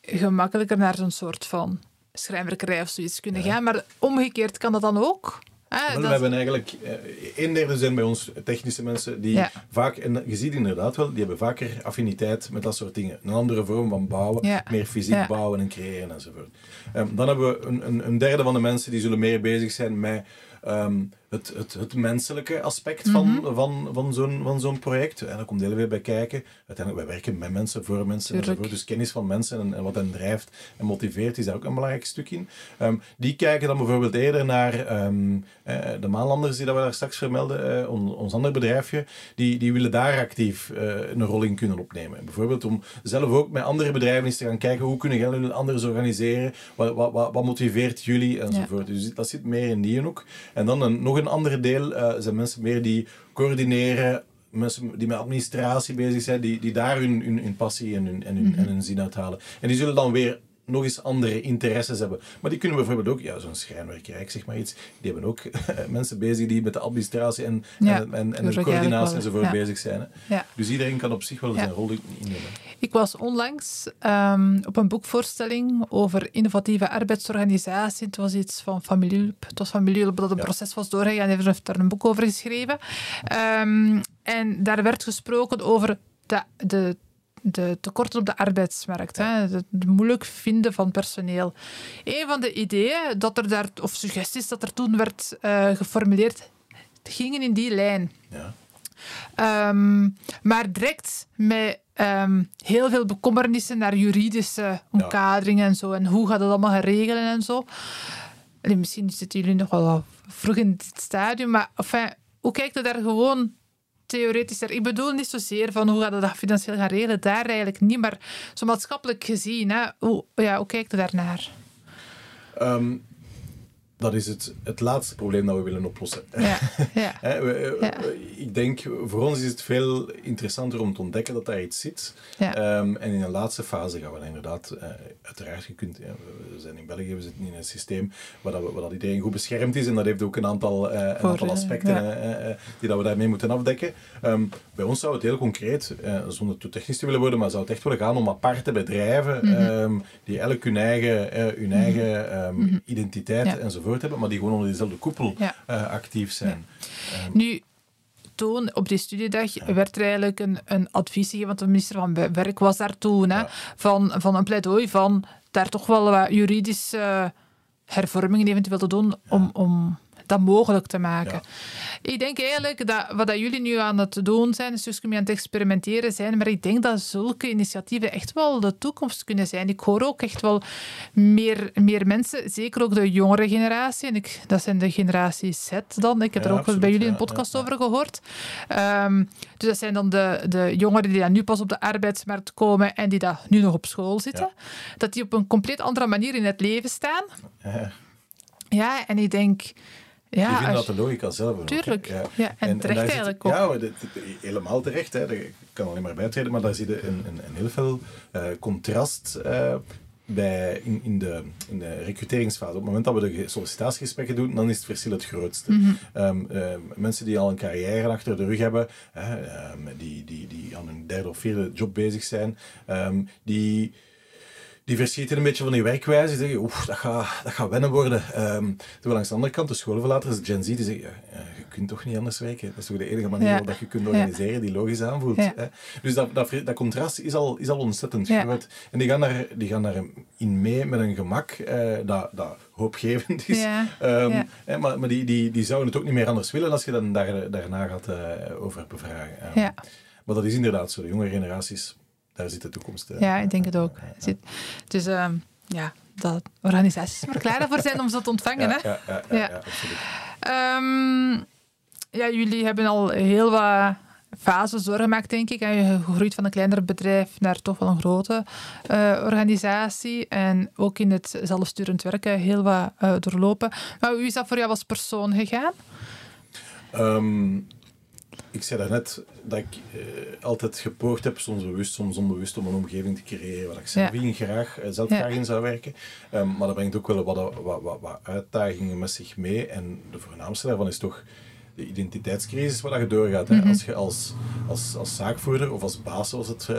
gemakkelijker naar zo'n soort van schrijnwerkerij of zoiets kunnen gaan. Maar omgekeerd kan dat dan ook? Ah, we hebben eigenlijk, eh, een derde zijn bij ons technische mensen die vaak, en je ziet inderdaad wel, die hebben vaker affiniteit met dat soort dingen. Een andere vorm van bouwen, ja. meer fysiek bouwen en creëren enzovoort. Um, dan hebben we een, een, een, derde van de mensen die zullen meer bezig zijn met um, het, het, het menselijke aspect van, mm -hmm. van, van zo'n van zo'n project. En daar komt heel veel bij kijken. Uiteindelijk, wij werken met mensen, voor mensen enzovoort. Dus kennis van mensen en, en, wat hen drijft en motiveert, is daar ook een belangrijk stuk in. Um, die kijken dan bijvoorbeeld eerder naar um, uh, de maanlanders die dat we daar straks vermelden, uh, on, ons ander bedrijfje, die, die willen daar actief uh, een rol in kunnen opnemen. Bijvoorbeeld om zelf ook met andere bedrijven eens te gaan kijken hoe kunnen jullie anders organiseren, wat, wat, wat, wat motiveert jullie enzovoort. Ja. Dus dat zit meer in die hoek. En dan een, nog een andere deel uh, zijn mensen meer die coördineren, mensen die met administratie bezig zijn, die, die daar hun, hun, passie en hun, en, hun, mm en hun zin uithalen. En die zullen dan weer nog eens andere interesses hebben. Maar die kunnen bijvoorbeeld ook, ja, zo'n schrijnwerkerij, ik zeg maar iets, die hebben ook mensen bezig die met de administratie en, en, en, en de coördinatie enzovoort bezig zijn. Dus iedereen kan op zich wel zijn rol innemen. Ik was onlangs um, op een boekvoorstelling over innovatieve arbeidsorganisatie. Het was iets van familiehulp. Het was familiehulp dat een proces was doorgegaan. Hij heeft daar een boek over geschreven. Um, en daar werd gesproken over de, de de tekorten op de arbeidsmarkt, hè, het, moeilijk vinden van personeel. Een van de ideeën dat er daar, of suggesties dat er toen werd uh, geformuleerd, gingen in die lijn. Ja. Um, maar direct met um, heel veel bekommernissen naar juridische omkaderingen en zo. En hoe gaat dat allemaal regelen en zo. En misschien zitten jullie nog wel vroeg in dit stadium, maar enfin, hoe kijkt u daar gewoon theoretischer. Ik bedoel niet zozeer van hoe gaat dat financieel gaan regelen, daar eigenlijk niet, maar zo maatschappelijk gezien, hè, hoe, ja, hoe kijkt u daarnaar? Um, dat is het, het laatste probleem dat we willen oplossen. Ja, ja. ja. Ik denk, voor ons is het veel interessanter om te ontdekken dat daar iets zit. Ja. Um, en in een laatste fase gaan we inderdaad, uh, uiteraard, je kunt, we zijn in België, we zitten in een systeem waar, dat, waar dat iedereen goed beschermd is en dat heeft ook een aantal, uh, een aantal aspecten uh, die dat we daarmee moeten afdekken. Um, bij ons zou het heel concreet, zonder te technisch te willen worden, maar zou het echt willen gaan om aparte bedrijven mm -hmm. um, die elk hun eigen, hun eigen mm -hmm. identiteit enzovoort hebben, maar die gewoon onder dezelfde koepel uh, actief zijn. Ja. Um, nu, toen, op die studiedag, werd er eigenlijk een, een advies gegeven, want de minister van Werk was daar toen, hè, van, van een pleidooi van daar toch wel wat juridische hervormingen eventueel te doen om, om dat mogelijk te maken. Ik denk eigenlijk dat wat dat jullie nu aan het doen zijn, is dus aan het experimenteren zijn, maar ik denk dat zulke initiatieven echt wel de toekomst kunnen zijn. Ik hoor ook echt wel meer, meer mensen, zeker ook de jongere generatie, en ik, dat zijn de generatie Z dan, ik heb er ook bij jullie een podcast over gehoord. Um, dus dat zijn dan de, de jongeren die dan nu pas op de arbeidsmarkt komen en die daar nu nog op school zitten. Dat die op een compleet andere manier in het leven staan. Ja, en ik denk ja, die vinden dat de logica zelf Tuurlijk. ja. ja. en, terecht eigenlijk ook. Ja, helemaal terecht. Hè. Ik kan alleen maar bijtreden, maar daar zie je een, een, een heel veel uh, contrast uh, bij in, in, de, in de recruteringsfase. Op het moment dat we de sollicitatiegesprekken doen, dan is het verschil het grootste. Mm -hmm. um, uh, mensen die al een carrière achter de rug hebben, um, die, die, die aan een derde of vierde job bezig zijn, um, die die verschieten een beetje van die werkwijze. Die zeggen, oeh, dat gaat, dat gaat wennen worden. Um, terwijl langs de andere kant, de schoolverlaters, de Gen Z, die zeggen, ja, je kunt toch niet anders werken. Dat is toch de enige manier ja. dat je kunt organiseren die logisch aanvoelt. Hè? Dus dat, dat, dat, contrast is al, is al ontzettend groot. En die gaan, daar, die gaan daarin mee met een gemak uh, dat, dat hoopgevend is. Um, hè, maar maar die, die, die zouden het ook niet meer anders willen als je dan daar, daarna gaat uh, over bevragen. Um, maar dat is inderdaad zo. De jonge generaties daar zit de toekomst. Uh, ja, ik denk het ook. Zit, dus ja, dat organisaties maar klaar voor zijn om ze te ontvangen. Ja, hè? ja, ja, ja, ja. absoluut. Um, ja, jullie hebben al heel wat fases doorgemaakt, denk ik. En je gegroeid van een kleiner bedrijf naar toch wel een grote uh, organisatie. En ook in het zelfsturend werken heel wat uh, doorlopen. Maar hoe is dat voor jou als persoon gegaan? Um, ik zei daarnet dat ik uh, altijd gepoogd heb, soms bewust, soms onbewust, om een omgeving te creëren waar ik zelf, ja. graag, uh, zelf ja. graag in zou werken. Um, maar dat brengt ook wel wat, wat, wat, wat, uitdagingen met zich mee. En de voornaamste daarvan is toch de identiteitscrisis waar je doorgaat. Mm -hmm. Als je als, als, als zaakvoerder of als baas, zoals het uh,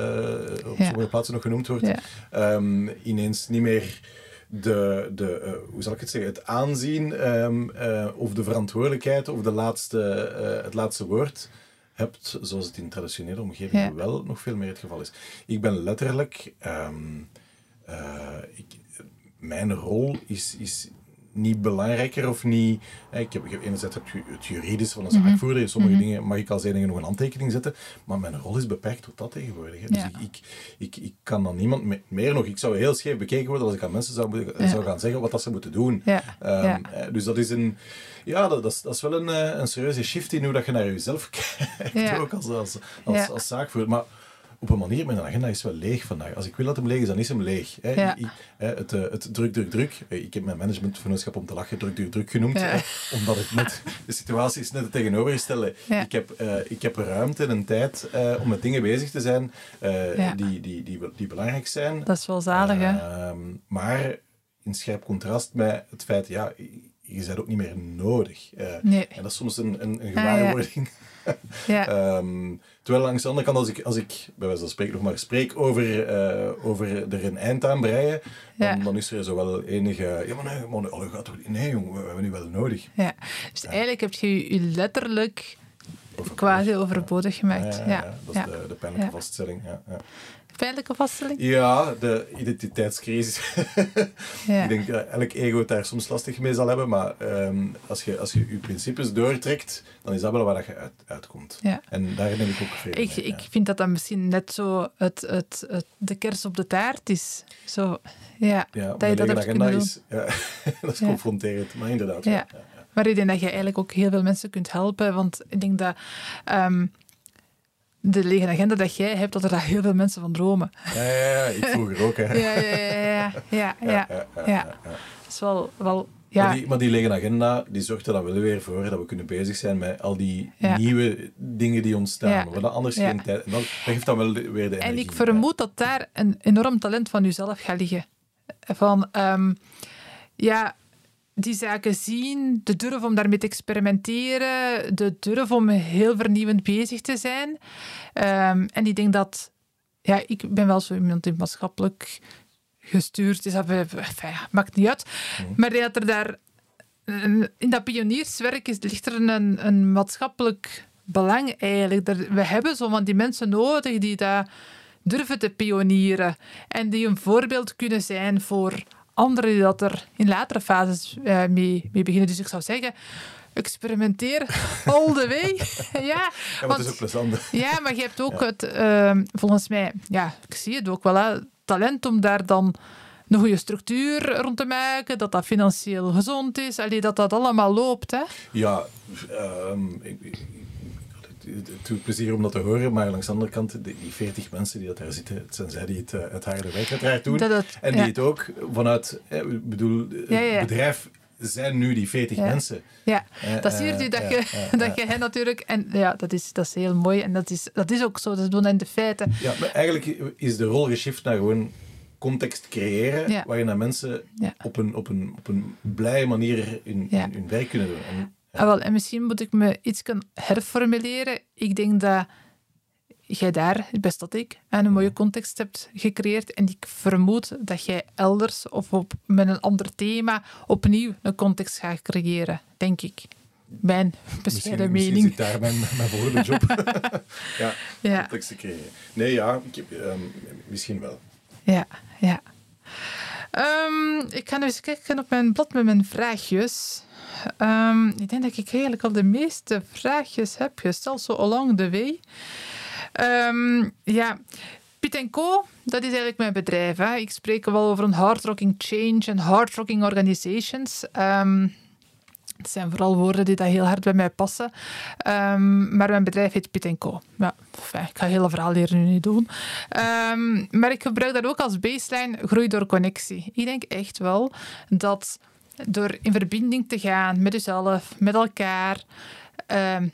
op ja. sommige plaatsen nog genoemd wordt, um, ineens niet meer de, de uh, hoe zal ik het zeggen, het aanzien um, uh, of de verantwoordelijkheid of de laatste, uh, het laatste woord hebt, zoals het in traditionele omgeving ja. wel nog veel meer het geval is. Ik ben letterlijk, um, ik, mijn rol is, is niet belangrijker of niet. Ik heb, ik heb enerzijds het juridische van een zaakvoerder. In sommige mm -hmm. dingen mag ik als enige nog een handtekening zetten. Maar mijn rol is beperkt tot dat tegenwoordig. Hè. Dus ja. ik, ik, ik, kan dan niemand meer nog. Ik zou heel scheef bekeken worden als ik aan mensen zou, ja. zou gaan zeggen wat dat ze moeten doen. Ja. Um, dus dat is een. Ja, dat, dat, is, dat is wel een, een serieuze shift in hoe dat je naar jezelf kijkt. Ook als, als, als, als zaakvoerder. Maar op een manier, mijn agenda is wel leeg vandaag. Als ik wil dat hem leeg is, dan is hem leeg. Hè. Ja. Ik- hè, het, eh, het druk, druk, druk. Eh, Ik heb mijn managementvernootschap om te lachen druk, druk, druk genoemd. Ja. hè, omdat het net, de situatie is net het tegenovergestelde. Ja. Ik, heb, eh, ik heb ruimte en tijd om met dingen bezig te zijn die, die, die, die belangrijk zijn. Dat is wel zalig, hè? Ehm, maar in scherp contrast met het feit, ja, je bent ook niet meer nodig. Nee. En dat is soms een, een, een ja. gewaarwording. Ja. Ehm, terwijl langs de andere kant, als ik, als ik bij wijze van spreken nog maar spreek over, eh, over er een eind aan breien, dan, Ja. dan is er zo wel enige... Ja, maar nee, maar, oh, gaat nee jong, we hebben nu wel nodig. ja. Dus eigenlijk heb je je letterlijk quasi overbodig gemaakt. Ja, dat is de, de pijnlijke Ja. vaststelling. Ja, Pijnlijke vaststelling? ja, de identiteitscrisis. Ja. Ik denk dat elk ego het daar soms lastig mee zal hebben, maar ehm, als, je, als je je principes doortrekt, dan is dat wel waar dat je uit, uitkomt. Ja. En daar neem ik ook vrede Ik, mee, ik ja. vind dat dat misschien net zo het, het, het, de kers op de taart is. Zo, ja, Ja, dat je dat mijn hebt agenda kunnen doen. is, ja, dat is confronterend, maar inderdaad. Ja. Maar ik denk dat je eigenlijk ook heel veel mensen kunt helpen. Want ik denk dat ehm, de lege agenda dat jij hebt, dat er daar heel veel mensen van dromen. Ja, ja, ja, ik vroeger ook. Hè. Ja, ja, ja, ja. ja, ja, ja, ja, ja. ja. Dat is wel... wel Maar, ja, die, maar die lege agenda die zorgt er dan wel weer voor dat we kunnen bezig zijn met al die nieuwe dingen die ontstaan. We anders geen tijd. En dat, dat geeft dan wel weer de en energie. ik vermoed dat daar een enorm talent van jezelf gaat liggen. Van, ehm, ja, die zaken zien, de durf om daarmee te experimenteren, de durf om heel vernieuwend bezig te zijn. Ehm, en ik denk dat, ja, ik ben wel zo iemand die maatschappelijk gestuurd is. Dat, enfin, ja, maakt niet uit. Maar dat er daar, een- in dat pionierswerk is, ligt er een, een maatschappelijk belang eigenlijk. We hebben zo van die mensen nodig die dat durven te pionieren en die een voorbeeld kunnen zijn voor anderen die dat er in latere fases eh, mee, mee beginnen. Dus ik zou zeggen, experimenteer all the way. ja, want- is ook plezant. ja, maar je hebt ook het, ehm, volgens mij, ja, ik zie het ook wel, hè, talent om daar dan een goede structuur rond te maken, dat dat financieel gezond is, allee, dat dat allemaal loopt. Hè. Ja, ehm, ik, ik- het, doet plezier om dat te horen, maar langs de andere kant, die 40 mensen die dat daar zitten, het zijn zij die het, eh, het harde werk uiteraard doen. Dat en die ja. het ook vanuit, ik bedoel, het Ja, bedrijf zijn nu die 40 Ja. mensen. Ja, Eh, dat zie je eh, dat ja, je, dat je hen natuurlijk... En ja, dat is, dat is heel mooi en dat is, dat is ook zo, dat doen in de feiten. Ja, maar eigenlijk is de rol geshift naar gewoon context creëren, Ja. waarin dat mensen Ja. op, een, op, een, op een blije manier hun, hun, hun werk kunnen doen. En, Ah, wel, en misschien moet ik me iets kunnen herformuleren. Ik denk dat jij daar, best dat ik, een mooie context hebt gecreëerd. En ik vermoed dat jij elders of op, met een ander thema opnieuw een context gaat creëren, denk ik. Mijn bescheiden misschien, mening. Misschien zit daar mijn, mijn volgende job. ja, Ja. context te creëren. Nee, ja, ik heb, ehm, misschien wel. Ja, ja. Ehm, ik ga nu eens kijken op mijn blad met mijn vraagjes. Ehm, ik denk dat ik eigenlijk al de meeste vraagjes heb gesteld, zo along the way. Ehm, ja, Piet Co, dat is eigenlijk mijn bedrijf. Hè. Ik spreek wel over een hardrocking change en hardrocking organizations. Ehm, het zijn vooral woorden die dat heel hard bij mij passen. Maar mijn bedrijf heet Piet Co. Ja, enfin, ik ga het hele verhaal hier nu niet doen. Maar ik gebruik dat ook als baseline groei door connectie. Ik denk echt wel dat door in verbinding te gaan met jezelf, met elkaar, ehm,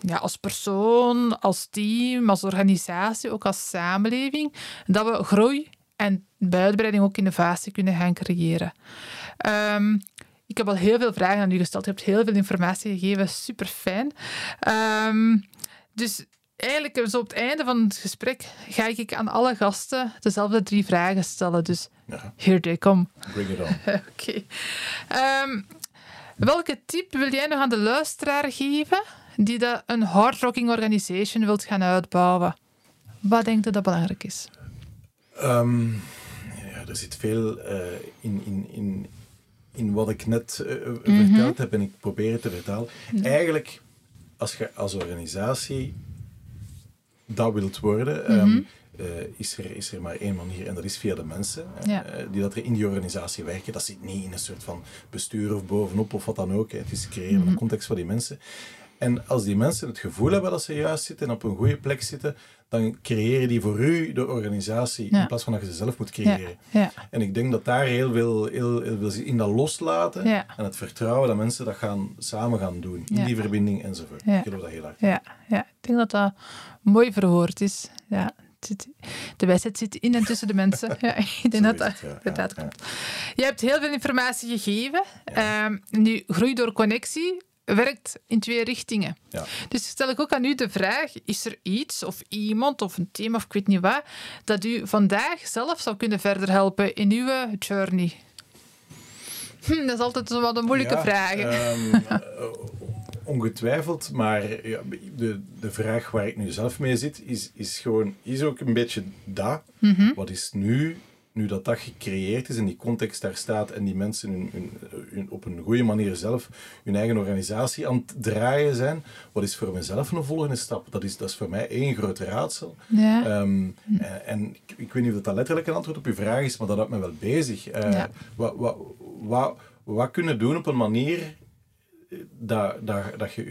ja, als persoon, als team, als organisatie, ook als samenleving, dat we groei en uitbreiding ook innovatie kunnen gaan creëren. Ehm, ik heb al heel veel vragen aan u gesteld. Je hebt heel veel informatie gegeven. Super fijn. dus eigenlijk zo op het einde van het gesprek ga ik aan alle gasten dezelfde drie vragen stellen. Dus Ja, here they come. bring it on. Oké. Ehm, welke tip wil jij nog aan de luisteraar geven die dat een hardrocking organization wilt gaan uitbouwen? Wat denkt je dat belangrijk is? Ehm, ja, er zit veel eh, in, in, in, in wat ik net eh, verteld heb en ik probeer het te vertalen. Eigenlijk, als je als organisatie dat wilt worden, ehm, eh, is, er, is er maar één manier en dat is via de mensen eh, die dat er in die organisatie werken. Dat zit niet in een soort van bestuur of bovenop of wat dan ook. Het is creëren van een context voor die mensen. En als die mensen het gevoel hebben dat ze juist zitten en op een goede plek zitten, dan creëren die voor u de organisatie in plaats van dat je ze zelf moet creëren. Ja. En ik denk dat daar heel veel, heel, heel veel in dat loslaten en het vertrouwen dat mensen dat gaan, samen gaan doen, in die verbinding enzovoort. Ik geloof dat heel erg. Ja. ja, denk dat dat mooi verwoord is. Ja. De wijsheid zit in en tussen de mensen. Ja, ik denk dat dat inderdaad komt. Je hebt heel veel informatie gegeven. Um, nu, groei door connectie werkt in twee richtingen. Ja. Dus stel ik ook aan u de vraag: is er iets of iemand of een thema of ik weet niet wat, dat u vandaag zelf zou kunnen verder helpen in uw journey? Hm, dat is altijd zo wat een moeilijke vraag. Um, ongetwijfeld, maar ja, de, de vraag waar ik nu zelf mee zit, is, is gewoon, is ook een beetje dat. Mhm. Wat is nu nu dat dat gecreëerd is en die context daar staat en die mensen hun, hun, op een goede manier zelf hun eigen organisatie aan het draaien zijn, wat is voor mezelf een volgende stap? Dat is, dat is voor mij één groot raadsel. Ja. Ehm, en, ik, ik, weet niet of dat letterlijk een antwoord op uw vraag is, maar dat houdt me wel bezig. Uh, wat, wat, wat, wat kunnen doen op een manier dat, dat, dat, je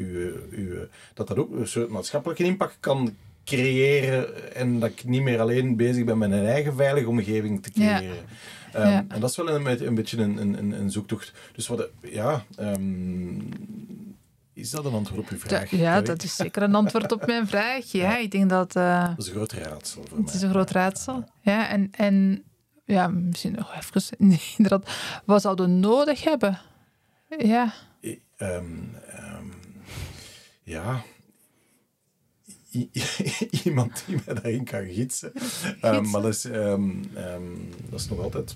uw, dat dat ook een soort maatschappelijke impact kan creëren en dat ik niet meer alleen bezig ben met een eigen veilige omgeving te creëren. Ehm, en dat is wel een, een beetje een, een, een zoektocht. Dus wat, ja, um, is dat een antwoord op uw vraag? ja, dat is zeker een antwoord op mijn vraag. Ja, ik denk dat... Uh, dat is een groot raadsel voor mij. Het is een groot raadsel. Ja, en, en ja, misschien nog even... Inderdaad, wat zouden we nodig hebben? Ja. Um, ja, iemand die mij daarin kan gidsen. Um, maar dat is, dat is nog altijd.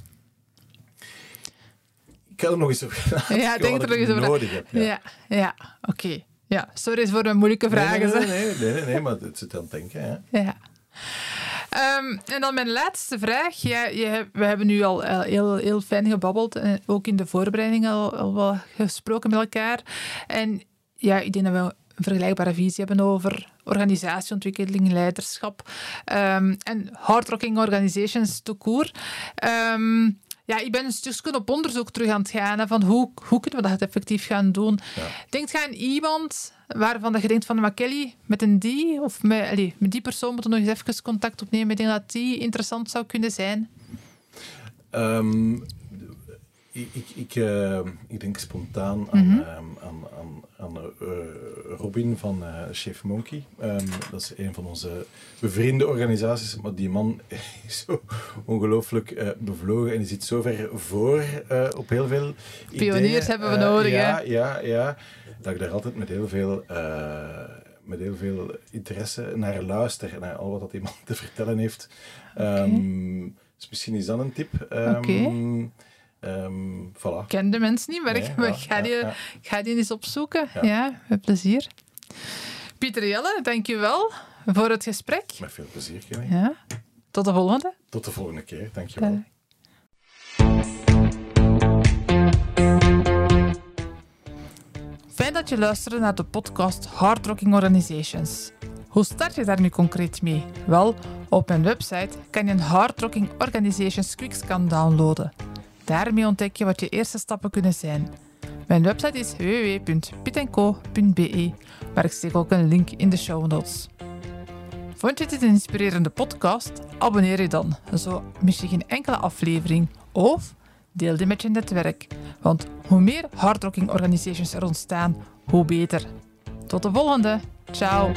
Ik ga er nog eens over Ja, denk er nog eens over nodig heb. Ja, ja, ja oké. Okay. Ja, sorry voor de moeilijke vragen. Nee, nee, nee, nee, nee, maar het zit aan het denken. Hè. Ja. Um, en dan mijn laatste vraag. Je, we hebben nu al heel, heel fijn gebabbeld, en ook in de voorbereiding al, wel gesproken met elkaar. En ja, ik denk dat we een vergelijkbare visie hebben over organisatieontwikkeling, leiderschap um, en hardrocking organizations to court. Um, ja, ik ben een stukje op onderzoek terug aan het gaan van hoe, hoe kunnen we dat effectief gaan doen. Ja. Denkt je aan iemand waarvan je denkt van, maar Kelly, met een die of met, allez, met die persoon moeten we nog eens even contact opnemen. Ik denk dat die interessant zou kunnen zijn. Um, ik, ik, uh, ik denk spontaan aan, mm -hmm. aan, aan, aan uh, Robin van uh, Chef Monkey. Um, dat is een van onze bevriende organisaties. Maar die man is zo ongelooflijk bevlogen en die zit zo ver voor op heel veel Pioniers hebben we nodig, ja, hè? Ja, ja. Dat ik daar altijd met heel veel met heel veel interesse naar luister, naar al wat dat iemand te vertellen heeft. Okay. Um, dus misschien is dat een tip. Um, okay. Um, voilà. Ken de mensen niet, maar ik, ga, die, ga die eens opzoeken. Ja, met plezier. Pieter Jelle, dankjewel voor het gesprek. Met veel plezier, Kenny. Ja. Tot de volgende. Tot de volgende keer, dankjewel. Fijn dat je luisterde naar de podcast Hard Rocking Organizations. Hoe start je daar nu concreet mee? Wel, op mijn website kan je een Hard Rocking Organizations Quickscan downloaden. Daarmee ontdek je wat je eerste stappen kunnen zijn. Mijn website is www.pitenco.be, maar ik steek ook een link in de show notes. Vond je dit een inspirerende podcast? Abonneer je dan, zo mis je geen enkele aflevering. Of deel dit met je netwerk, want hoe meer hardrocking organisations er ontstaan, hoe beter. Tot de volgende. Ciao.